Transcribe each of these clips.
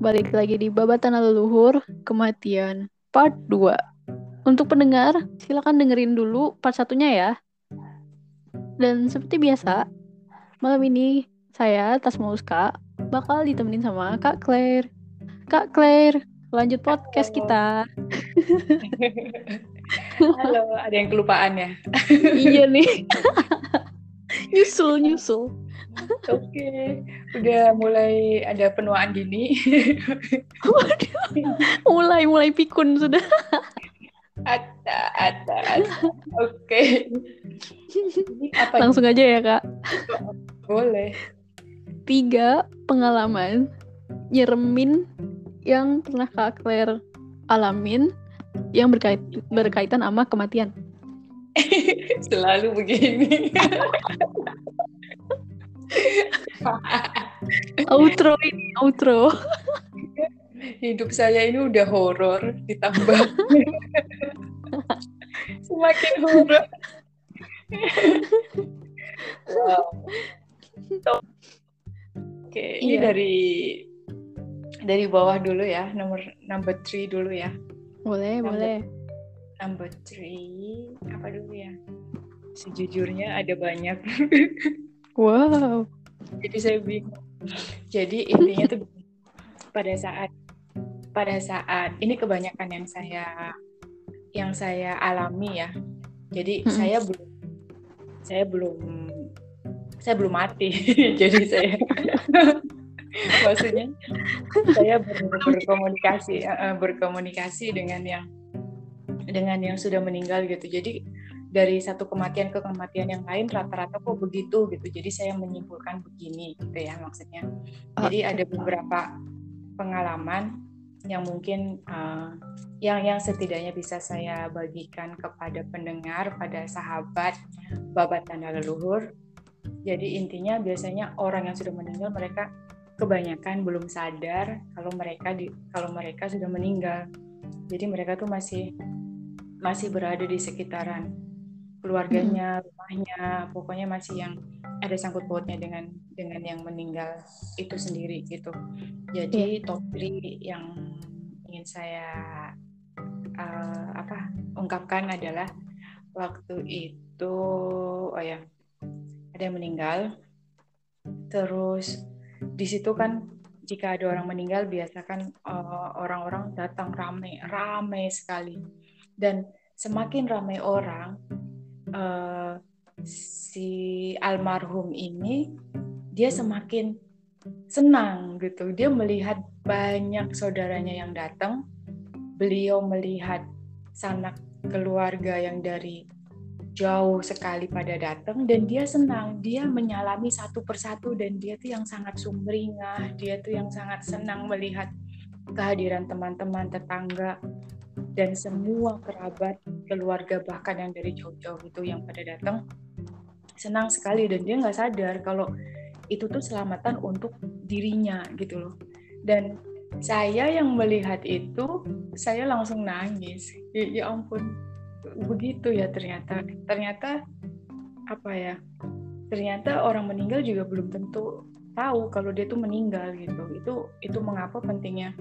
balik lagi di Babatan Leluhur Kematian Part 2. Untuk pendengar, silakan dengerin dulu part satunya ya. Dan seperti biasa, malam ini saya, Tasmauska, bakal ditemenin sama Kak Claire. Kak Claire, lanjut podcast kita. Halo, ada yang kelupaan ya? iya nih. nyusul, nyusul. Oke, udah mulai ada penuaan dini. mulai, mulai pikun sudah. ada, ada, ada. Oke. Langsung ini? aja ya, Kak. Boleh. Tiga pengalaman nyeremin yang pernah Kak Claire alamin yang berkait berkaitan sama kematian. Selalu begini. Outro ini outro. Hidup saya ini udah horor ditambah. Semakin horor. Wow. oke okay, ini iya. dari dari bawah dulu ya nomor number three dulu ya. Boleh number, boleh. Number three apa dulu ya? Sejujurnya ada banyak Wow. Jadi saya bingung. Jadi intinya tuh pada saat pada saat ini kebanyakan yang saya yang saya alami ya. Jadi hmm. saya belum saya belum saya belum mati. Jadi saya maksudnya saya ber, berkomunikasi berkomunikasi dengan yang dengan yang sudah meninggal gitu. Jadi dari satu kematian ke kematian yang lain rata-rata kok begitu gitu. Jadi saya menyimpulkan begini gitu ya maksudnya. Jadi ada beberapa pengalaman yang mungkin uh, yang yang setidaknya bisa saya bagikan kepada pendengar pada sahabat babat tanda leluhur. Jadi intinya biasanya orang yang sudah meninggal mereka kebanyakan belum sadar kalau mereka di kalau mereka sudah meninggal. Jadi mereka tuh masih masih berada di sekitaran keluarganya, rumahnya, pokoknya masih yang ada sangkut pautnya dengan dengan yang meninggal itu sendiri gitu. Jadi yeah. top 3 yang ingin saya uh, apa ungkapkan adalah waktu itu oh ya ada yang meninggal terus di situ kan jika ada orang meninggal biasa kan uh, orang-orang datang ramai ramai sekali dan semakin ramai orang uh, si almarhum ini dia semakin senang gitu. Dia melihat banyak saudaranya yang datang. Beliau melihat sanak keluarga yang dari jauh sekali pada datang dan dia senang. Dia menyalami satu persatu dan dia tuh yang sangat sumringah. Dia tuh yang sangat senang melihat kehadiran teman-teman tetangga dan semua kerabat keluarga bahkan yang dari jauh-jauh itu yang pada datang senang sekali dan dia nggak sadar kalau itu tuh selamatan untuk dirinya gitu loh. Dan saya yang melihat itu saya langsung nangis. Ya, ya ampun begitu ya ternyata. Ternyata apa ya ternyata orang meninggal juga belum tentu tahu kalau dia tuh meninggal gitu. Itu itu mengapa pentingnya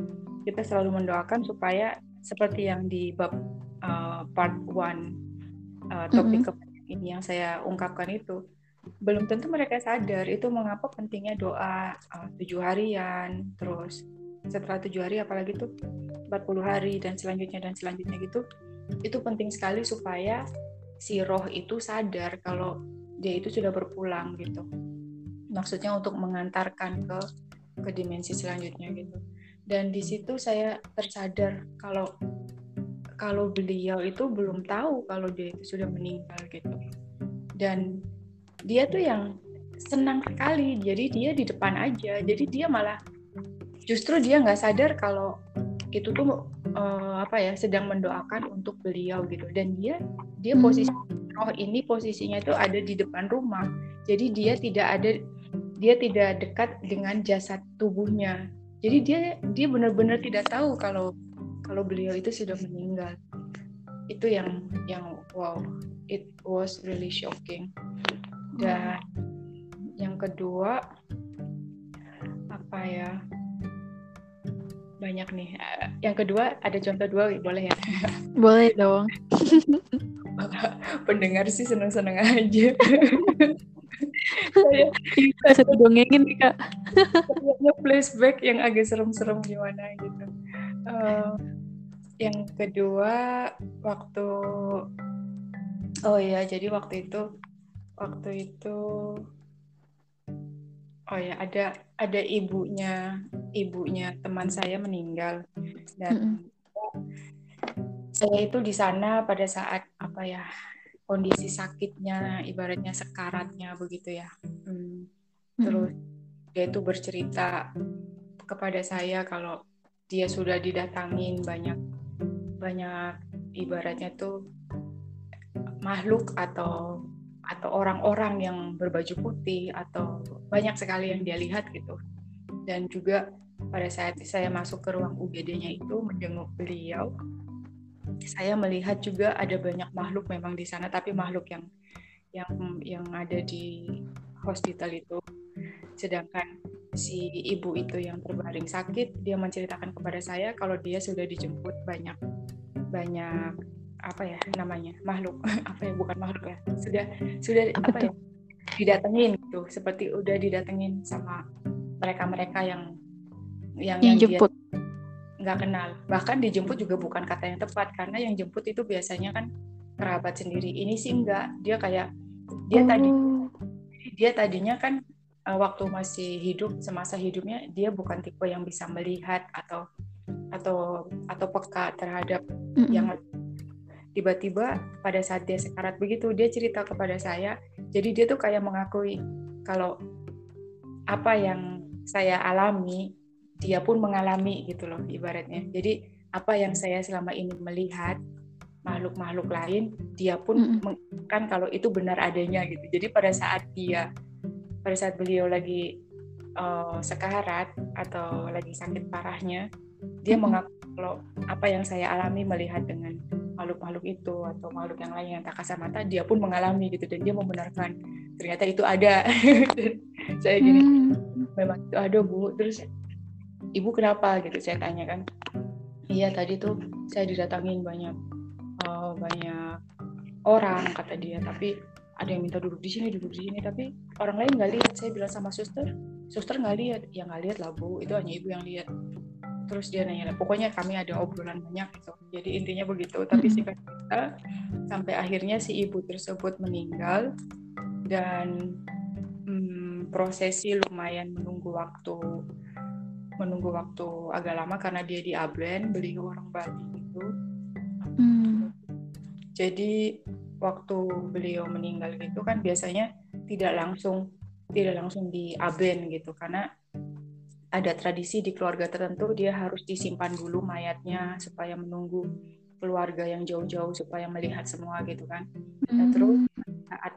kita selalu mendoakan supaya seperti yang di bab uh, part one uh, topik mm -hmm. ini yang saya ungkapkan itu belum tentu mereka sadar itu mengapa pentingnya doa uh, tujuh harian terus setelah tujuh hari apalagi tuh 40 hari dan selanjutnya dan selanjutnya gitu itu penting sekali supaya si roh itu sadar kalau dia itu sudah berpulang gitu maksudnya untuk mengantarkan ke ke dimensi selanjutnya gitu dan di situ saya tersadar kalau kalau beliau itu belum tahu kalau dia itu sudah meninggal gitu. Dan dia tuh yang senang sekali jadi dia di depan aja. Jadi dia malah justru dia nggak sadar kalau itu tuh uh, apa ya sedang mendoakan untuk beliau gitu. Dan dia dia hmm. posisi roh ini posisinya itu ada di depan rumah. Jadi dia tidak ada dia tidak dekat dengan jasad tubuhnya. Jadi dia dia benar-benar tidak tahu kalau kalau beliau itu sudah meninggal itu yang yang wow it was really shocking dan yang kedua apa ya banyak nih. Uh, yang kedua ada contoh dua boleh ya? Boleh dong. Pendengar sih seneng-seneng aja. saya bisa didongengin nih kak. Flashback yang agak serem-serem gimana gitu. Uh, yang kedua waktu oh ya jadi waktu itu waktu itu oh ya ada ada ibunya ibunya teman saya meninggal dan mm -hmm. saya itu di sana pada saat apa ya kondisi sakitnya ibaratnya sekaratnya begitu ya hmm. terus mm -hmm. dia itu bercerita kepada saya kalau dia sudah didatangin banyak banyak ibaratnya tuh makhluk atau atau orang-orang yang berbaju putih atau banyak sekali yang dia lihat gitu. Dan juga pada saat saya masuk ke ruang UGD-nya itu menjenguk beliau saya melihat juga ada banyak makhluk memang di sana tapi makhluk yang yang yang ada di hospital itu. Sedangkan si ibu itu yang terbaring sakit dia menceritakan kepada saya kalau dia sudah dijemput banyak banyak apa ya namanya makhluk. Apa ya bukan makhluk ya. Sudah sudah apa, apa ya didatengin gitu. Seperti udah didatengin sama mereka-mereka yang yang yang jemput. nggak kenal. Bahkan dijemput juga bukan kata yang tepat. Karena yang jemput itu biasanya kan kerabat sendiri. Ini sih enggak dia kayak dia oh. tadi dia tadinya kan eh, waktu masih hidup semasa hidupnya dia bukan tipe yang bisa melihat atau atau atau peka terhadap mm -hmm. yang tiba-tiba pada saat dia sekarat begitu dia cerita kepada saya. Jadi dia tuh kayak mengakui kalau apa yang saya alami dia pun mengalami gitu loh ibaratnya. Jadi apa yang saya selama ini melihat makhluk-makhluk lain dia pun mm kan kalau itu benar adanya gitu. Jadi pada saat dia pada saat beliau lagi uh, sekarat atau lagi sakit parahnya dia mengaku kalau apa yang saya alami melihat dengan makhluk-makhluk itu atau makhluk yang lain yang tak kasar mata dia pun mengalami gitu dan dia membenarkan ternyata itu ada. Saya gini hmm. memang itu ada bu terus ibu kenapa? Gitu saya tanya kan. Iya tadi tuh saya didatangin banyak uh, banyak orang kata dia tapi ada yang minta duduk di sini duduk di sini tapi orang lain nggak lihat. Saya bilang sama suster suster nggak lihat. Ya nggak lihat lah bu itu hanya ibu yang lihat terus dia nanya pokoknya kami ada obrolan banyak gitu. Jadi intinya begitu. Tapi singkat cerita sampai akhirnya si ibu tersebut meninggal dan hmm, prosesi lumayan menunggu waktu menunggu waktu agak lama karena dia di Ablen beliau orang Bali gitu. Hmm. jadi waktu beliau meninggal gitu kan biasanya tidak langsung tidak langsung di Aben gitu. Karena ada tradisi di keluarga tertentu dia harus disimpan dulu mayatnya supaya menunggu keluarga yang jauh-jauh supaya melihat semua gitu kan. Nah, terus saat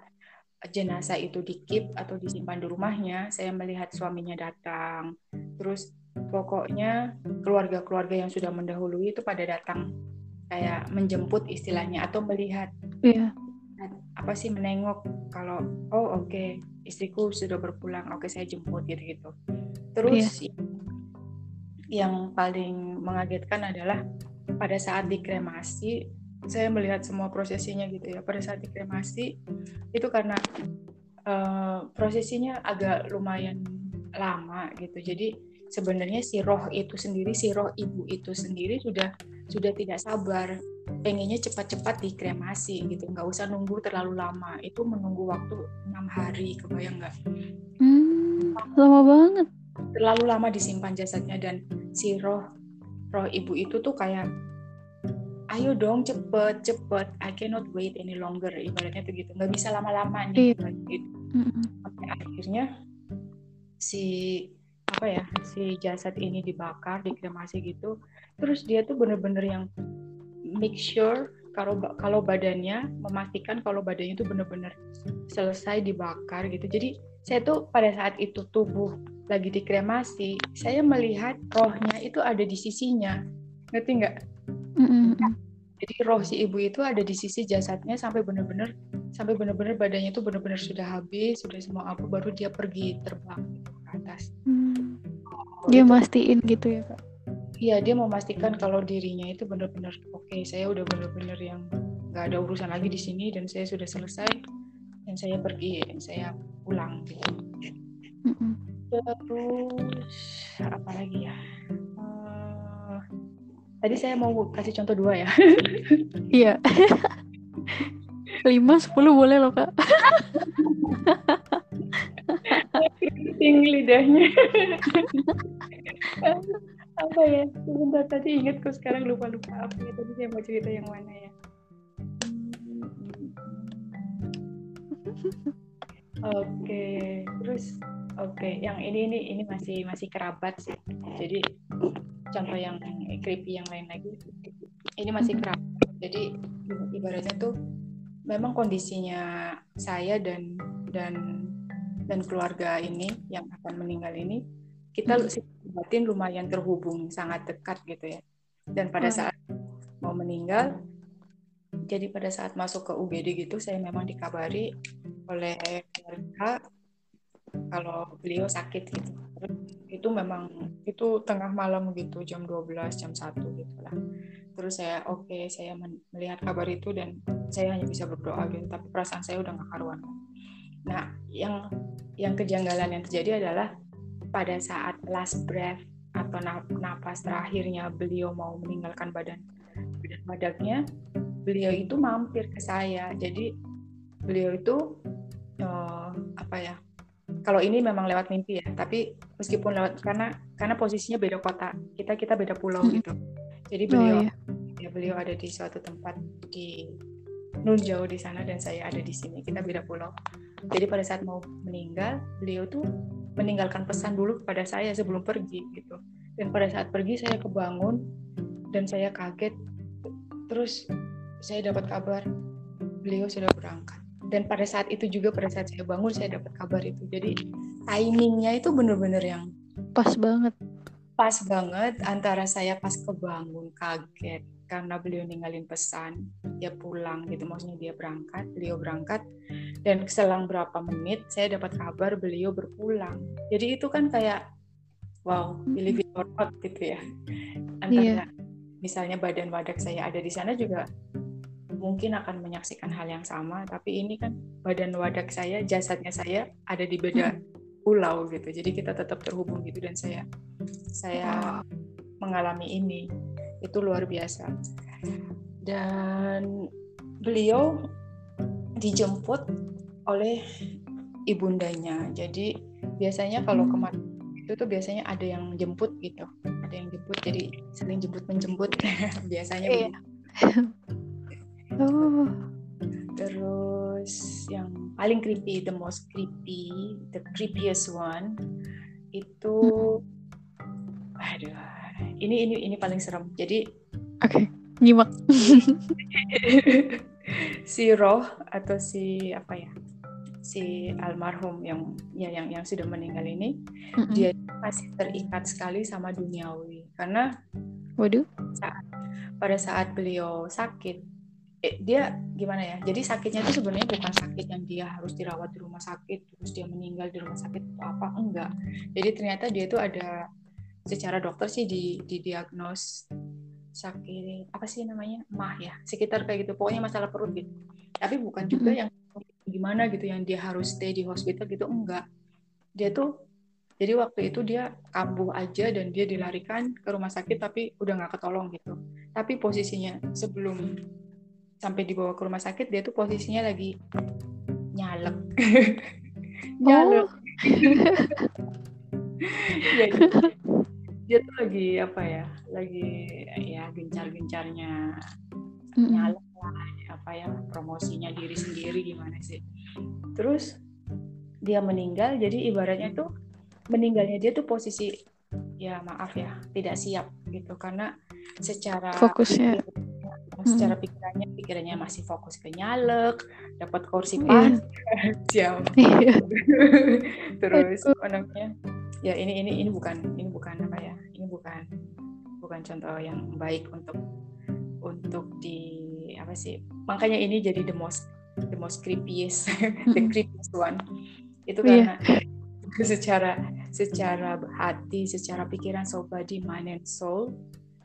jenazah itu dikip atau disimpan di rumahnya, saya melihat suaminya datang. Terus pokoknya keluarga-keluarga yang sudah mendahului itu pada datang kayak menjemput istilahnya atau melihat. Iya. Apa sih menengok kalau oh oke okay, istriku sudah berpulang, oke okay, saya jemput gitu gitu Terus yeah. yang paling mengagetkan adalah pada saat dikremasi, saya melihat semua prosesinya gitu ya. Pada saat dikremasi itu karena uh, prosesinya agak lumayan lama gitu. Jadi sebenarnya si roh itu sendiri, si roh ibu itu sendiri sudah sudah tidak sabar pengennya cepat-cepat dikremasi gitu nggak usah nunggu terlalu lama itu menunggu waktu enam hari kebayang nggak hmm, lama banget terlalu lama disimpan jasadnya dan si roh roh ibu itu tuh kayak ayo dong cepet cepet. I cannot wait any longer. Ibaratnya tuh gitu. Nggak bisa lama-lama nih iya. gitu. sampai akhirnya si apa ya si jasad ini dibakar dikremasi gitu. Terus dia tuh bener-bener yang make sure kalau kalau badannya memastikan kalau badannya itu bener-bener selesai dibakar gitu. Jadi saya tuh pada saat itu tubuh lagi dikremasi, saya melihat rohnya itu ada di sisinya. Ngerti nggak? Mm-hmm. Jadi roh si ibu itu ada di sisi jasadnya sampai benar-benar sampai benar-benar badannya itu benar-benar sudah habis, sudah semua apa baru dia pergi terbang gitu ke atas. Mm. Dia mastiin gitu ya, Kak. Iya dia memastikan kalau dirinya itu benar-benar oke okay, saya udah benar-benar yang nggak ada urusan lagi di sini dan saya sudah selesai dan saya pergi dan saya pulang gitu. Mm-mm. Terus apa lagi ya? Uh, tadi saya mau kasih contoh dua ya. Iya. Lima, sepuluh boleh loh kak. Tinggi lidahnya. apa ya? Sebentar tadi ingat kok sekarang lupa-lupa apa ya tadi saya mau cerita yang mana ya? Oke, okay. terus oke, okay. yang ini ini ini masih masih kerabat sih. Jadi contoh yang creepy yang lain lagi, ini masih kerabat. Jadi ibaratnya tuh memang kondisinya saya dan dan dan keluarga ini yang akan meninggal ini kita hmm. batin lumayan terhubung sangat dekat gitu ya. Dan pada hmm. saat mau meninggal, jadi pada saat masuk ke UGD gitu saya memang dikabari oleh keluarga kalau beliau sakit gitu. Itu memang itu tengah malam gitu jam 12 jam 1 gitu lah. Terus saya oke okay, saya melihat kabar itu dan saya hanya bisa berdoa gitu tapi perasaan saya udah gak karuan. Nah yang yang kejanggalan yang terjadi adalah pada saat last breath atau napas terakhirnya beliau mau meninggalkan badan badan badaknya beliau itu mampir ke saya. Jadi beliau itu uh, apa ya kalau ini memang lewat mimpi ya tapi meskipun lewat karena karena posisinya beda kota kita kita beda pulau hmm. gitu. Jadi oh, beliau oh, iya. ya beliau ada di suatu tempat di nun jauh di sana dan saya ada di sini kita beda pulau. Jadi pada saat mau meninggal beliau tuh meninggalkan pesan dulu kepada saya sebelum pergi gitu. Dan pada saat pergi saya kebangun dan saya kaget. Terus saya dapat kabar beliau sudah berangkat dan pada saat itu juga pada saat saya bangun saya dapat kabar itu. Jadi timingnya itu benar-benar yang pas banget. pas banget antara saya pas kebangun kaget karena beliau ninggalin pesan dia pulang gitu maksudnya dia berangkat beliau berangkat. Dan selang berapa menit saya dapat kabar beliau berpulang. Jadi itu kan kayak wow believe it or not gitu ya. Antara yeah. misalnya badan wadak saya ada di sana juga mungkin akan menyaksikan hal yang sama tapi ini kan badan wadak saya jasadnya saya ada di beda hmm. pulau gitu. Jadi kita tetap terhubung gitu dan saya saya mengalami ini. Itu luar biasa. Dan beliau dijemput oleh ibundanya. Jadi biasanya kalau hmm. kemarin itu tuh biasanya ada yang jemput gitu. Ada yang jemput jadi sering jemput menjemput biasanya iya. Oh. Terus yang paling creepy, the most creepy, the creepiest one itu hmm. aduh. Ini ini ini paling serem. Jadi oke, okay. nyimak. si roh atau si apa ya? si almarhum yang ya yang yang sudah meninggal ini mm -hmm. dia masih terikat sekali sama duniawi karena waduh saat pada saat beliau sakit eh, dia gimana ya jadi sakitnya itu sebenarnya bukan sakit yang dia harus dirawat di rumah sakit terus dia meninggal di rumah sakit atau apa enggak. Jadi ternyata dia itu ada secara dokter sih di di diagnos sakit apa sih namanya mah ya sekitar kayak gitu pokoknya masalah perut gitu. Tapi bukan juga yang gimana gitu yang dia harus stay di hospital gitu enggak. Dia tuh jadi waktu itu dia kambuh aja dan dia dilarikan ke rumah sakit tapi udah nggak ketolong gitu. Tapi posisinya sebelum sampai dibawa ke rumah sakit dia tuh posisinya lagi nyalek. Nyalek. Oh. Jadi, dia tuh lagi apa ya lagi ya gencar-gencarnya mm. nyalek lah apa ya promosinya diri sendiri gimana sih. Terus dia meninggal jadi ibaratnya tuh meninggalnya dia tuh posisi ya maaf ya tidak siap gitu. Karena secara fokusnya secara hmm. pikirannya pikirannya masih fokus ke nyalek dapat kursi iya. pas siap terus apa namanya ya ini ini ini bukan ini bukan apa ya ini bukan bukan contoh yang baik untuk untuk di apa sih makanya ini jadi the most the most creepiest the creepiest one itu iya. karena yeah. secara secara hati, secara pikiran, soul, body, mind, and soul,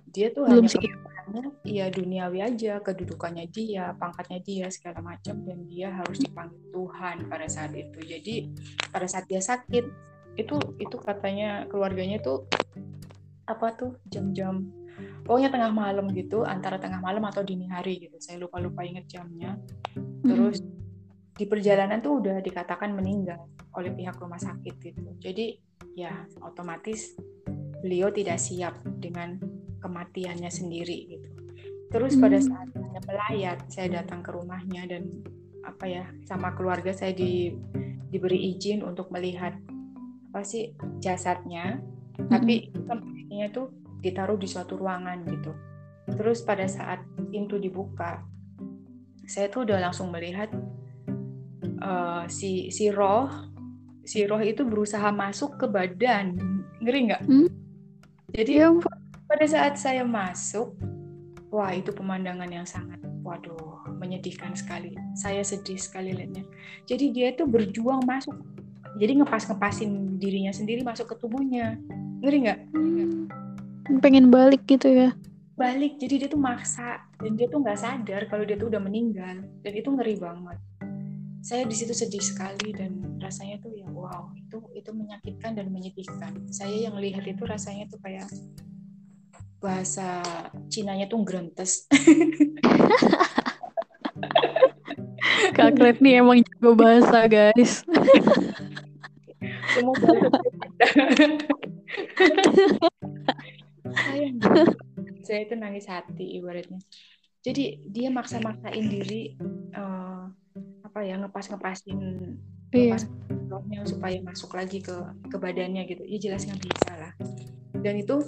dia tuh Belum hanya iya duniawi aja, kedudukannya dia, pangkatnya dia segala macam. Dan dia harus dipanggil Tuhan pada saat itu. Jadi pada saat dia sakit itu itu katanya keluarganya tuh apa tuh jam-jam pokoknya tengah malam gitu antara tengah malam atau dini hari gitu. Saya lupa lupa inget jamnya terus di perjalanan tuh udah dikatakan meninggal oleh pihak rumah sakit gitu. Jadi ya otomatis beliau tidak siap dengan kematiannya sendiri gitu terus pada Hmm. saat saya melayat saya datang ke rumahnya dan apa ya sama keluarga saya di, diberi izin untuk melihat apa sih jasadnya tapi tempatnya tuh ditaruh di suatu ruangan gitu. Terus pada saat pintu dibuka, saya tuh udah langsung melihat eh, si si roh si roh itu berusaha masuk ke badan, ngeri nggak? Hmm. Jadi Ya. Pada saat saya masuk, wah itu pemandangan yang sangat, waduh, menyedihkan sekali. Saya sedih sekali lihatnya. Jadi dia itu berjuang masuk, jadi ngepas-ngepasin dirinya sendiri masuk ke tubuhnya, ngeri nggak? Pengen balik gitu ya. balik jadi dia tuh maksa dan dia tuh nggak sadar kalau dia tuh udah meninggal dan itu ngeri banget saya di situ sedih sekali dan rasanya tuh ya wow itu itu menyakitkan dan menyedihkan saya yang lihat itu rasanya tuh kayak bahasa Cinanya tuh grentes Kak Kret nih emang jago bahasa guys. semua saya saya itu nangis hati ibaratnya. Jadi dia maksa-maksain diri eh, apa ya ngepas-ngepasin Iya. pas rohnya supaya masuk lagi ke ke badannya gitu. Ya jelas nggak bisa lah. Dan itu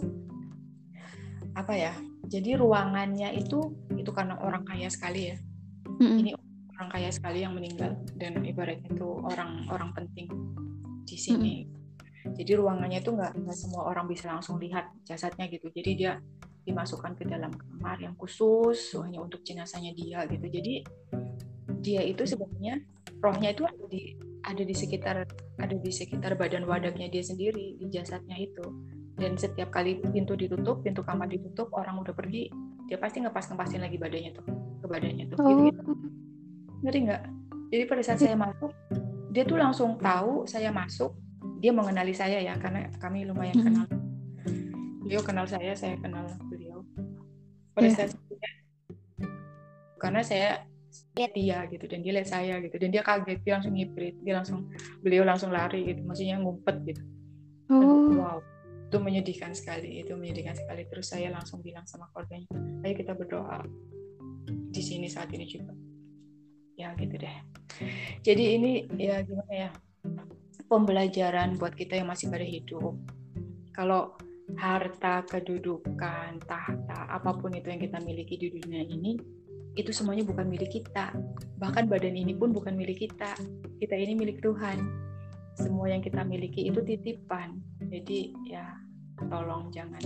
apa ya jadi ruangannya itu itu karena orang kaya sekali ya. Mm-mm. ini orang kaya sekali yang meninggal dan ibaratnya itu orang orang penting di sini. Jadi ruangannya itu nggak nggak semua orang bisa langsung lihat jasadnya gitu. Jadi dia dimasukkan ke dalam kamar yang khusus hanya untuk jenazahnya dia gitu. Jadi dia itu sebenarnya rohnya itu ada di ada di sekitar ada di sekitar badan wadaknya dia sendiri di jasadnya itu dan setiap kali pintu ditutup pintu kamar ditutup orang udah pergi dia pasti ngepas ngepasin lagi badannya tuh ke badannya tuh Oh. gitu, gitu. ngerti nggak jadi pada saat saya masuk dia tuh langsung tahu saya masuk dia mengenali saya ya karena kami lumayan Mm-mm. kenal beliau kenal saya saya kenal beliau pada Iya. saat karena saya lihat dia gitu dan dia lihat saya gitu dan dia kaget dia langsung ngiprit dia langsung beliau langsung lari gitu maksudnya ngumpet gitu Oh. wow itu menyedihkan sekali itu menyedihkan sekali. Terus saya langsung bilang sama keluarganya ayo kita berdoa di sini saat ini juga. Ya gitu deh. Jadi ini ya gimana ya pembelajaran buat kita yang masih pada hidup. Kalau harta kedudukan tahta apa pun itu yang kita miliki di dunia ini itu semuanya bukan milik kita. Bahkan badan ini pun bukan milik kita. Kita ini milik Tuhan. Semua yang kita miliki itu titipan jadi ya tolong jangan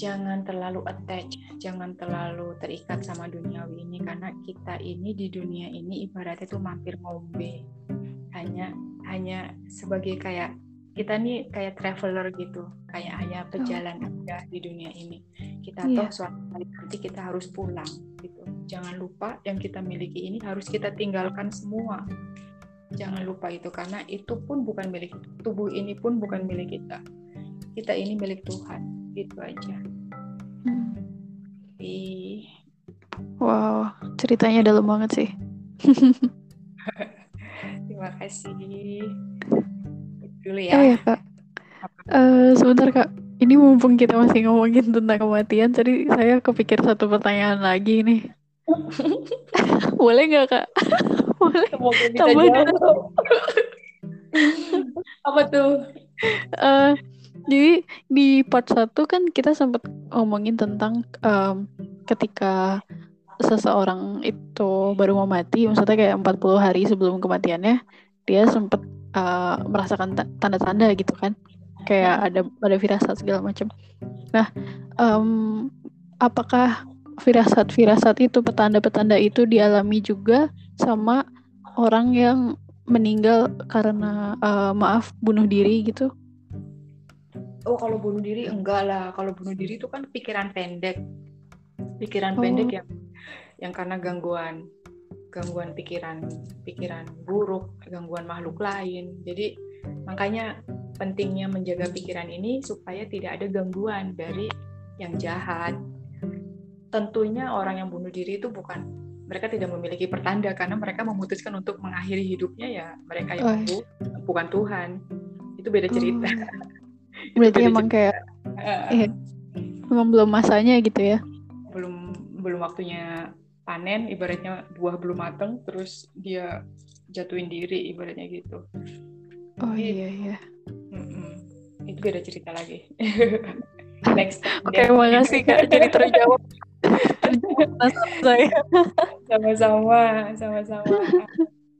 jangan terlalu attach jangan terlalu terikat sama duniawi ini. Karena kita ini di dunia ini ibaratnya tuh mampir ngombe. Hanya hanya sebagai kayak kita nih kayak traveler gitu. Kayak hanya pejalan aja di dunia ini. Kita Iya. toh suatu hari nanti kita harus pulang gitu. Jangan lupa yang kita miliki ini harus kita tinggalkan semua jangan lupa itu karena itu pun bukan milik tubuh ini pun bukan milik kita kita ini milik Tuhan gitu aja Hmm. Wow, ceritanya dalam banget sih. terima kasih dulu Oh ya ya kak, Eh, sebentar kak. Ini mumpung kita masih ngomongin tentang kematian, tadi saya kepikir satu pertanyaan lagi nih. Boleh nggak kak? Boleh. semoga bisa Tambah jawab apa tuh Eh, jadi di part 1 kan kita sempat ngomongin tentang em, ketika seseorang itu baru mau mati, maksudnya kayak 40 hari sebelum kematiannya, dia sempat eh, merasakan ta- tanda-tanda gitu kan. Kayak ada ada firasat segala macam. Nah, em, apakah firasat-firasat itu, petanda-petanda itu dialami juga sama orang yang meninggal karena uh, maaf bunuh diri gitu? Oh kalau bunuh diri enggak lah. Kalau bunuh diri itu kan pikiran pendek, pikiran oh. pendek yang yang karena gangguan gangguan pikiran pikiran buruk, gangguan makhluk lain. Jadi makanya pentingnya menjaga pikiran ini supaya tidak ada gangguan dari yang jahat. Tentunya orang yang bunuh diri itu bukan mereka tidak memiliki pertanda karena mereka memutuskan untuk mengakhiri hidupnya ya mereka yang oh. bukan Tuhan. Itu beda cerita. Oh. Berarti beda emang cerita. kayak uh, ya, emang belum masanya gitu ya. Belum belum waktunya panen ibaratnya buah belum matang terus dia jatuhin diri ibaratnya gitu oh Jadi, iya iya mm-mm. itu beda cerita lagi next oke okay, makasih kak jadi terjawab sama-sama sama-sama.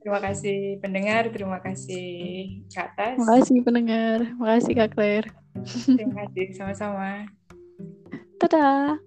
Terima kasih pendengar terima kasih kak Tas terima kasih pendengar terima kasih kak Claire. Terima kasih sama-sama. Dadah.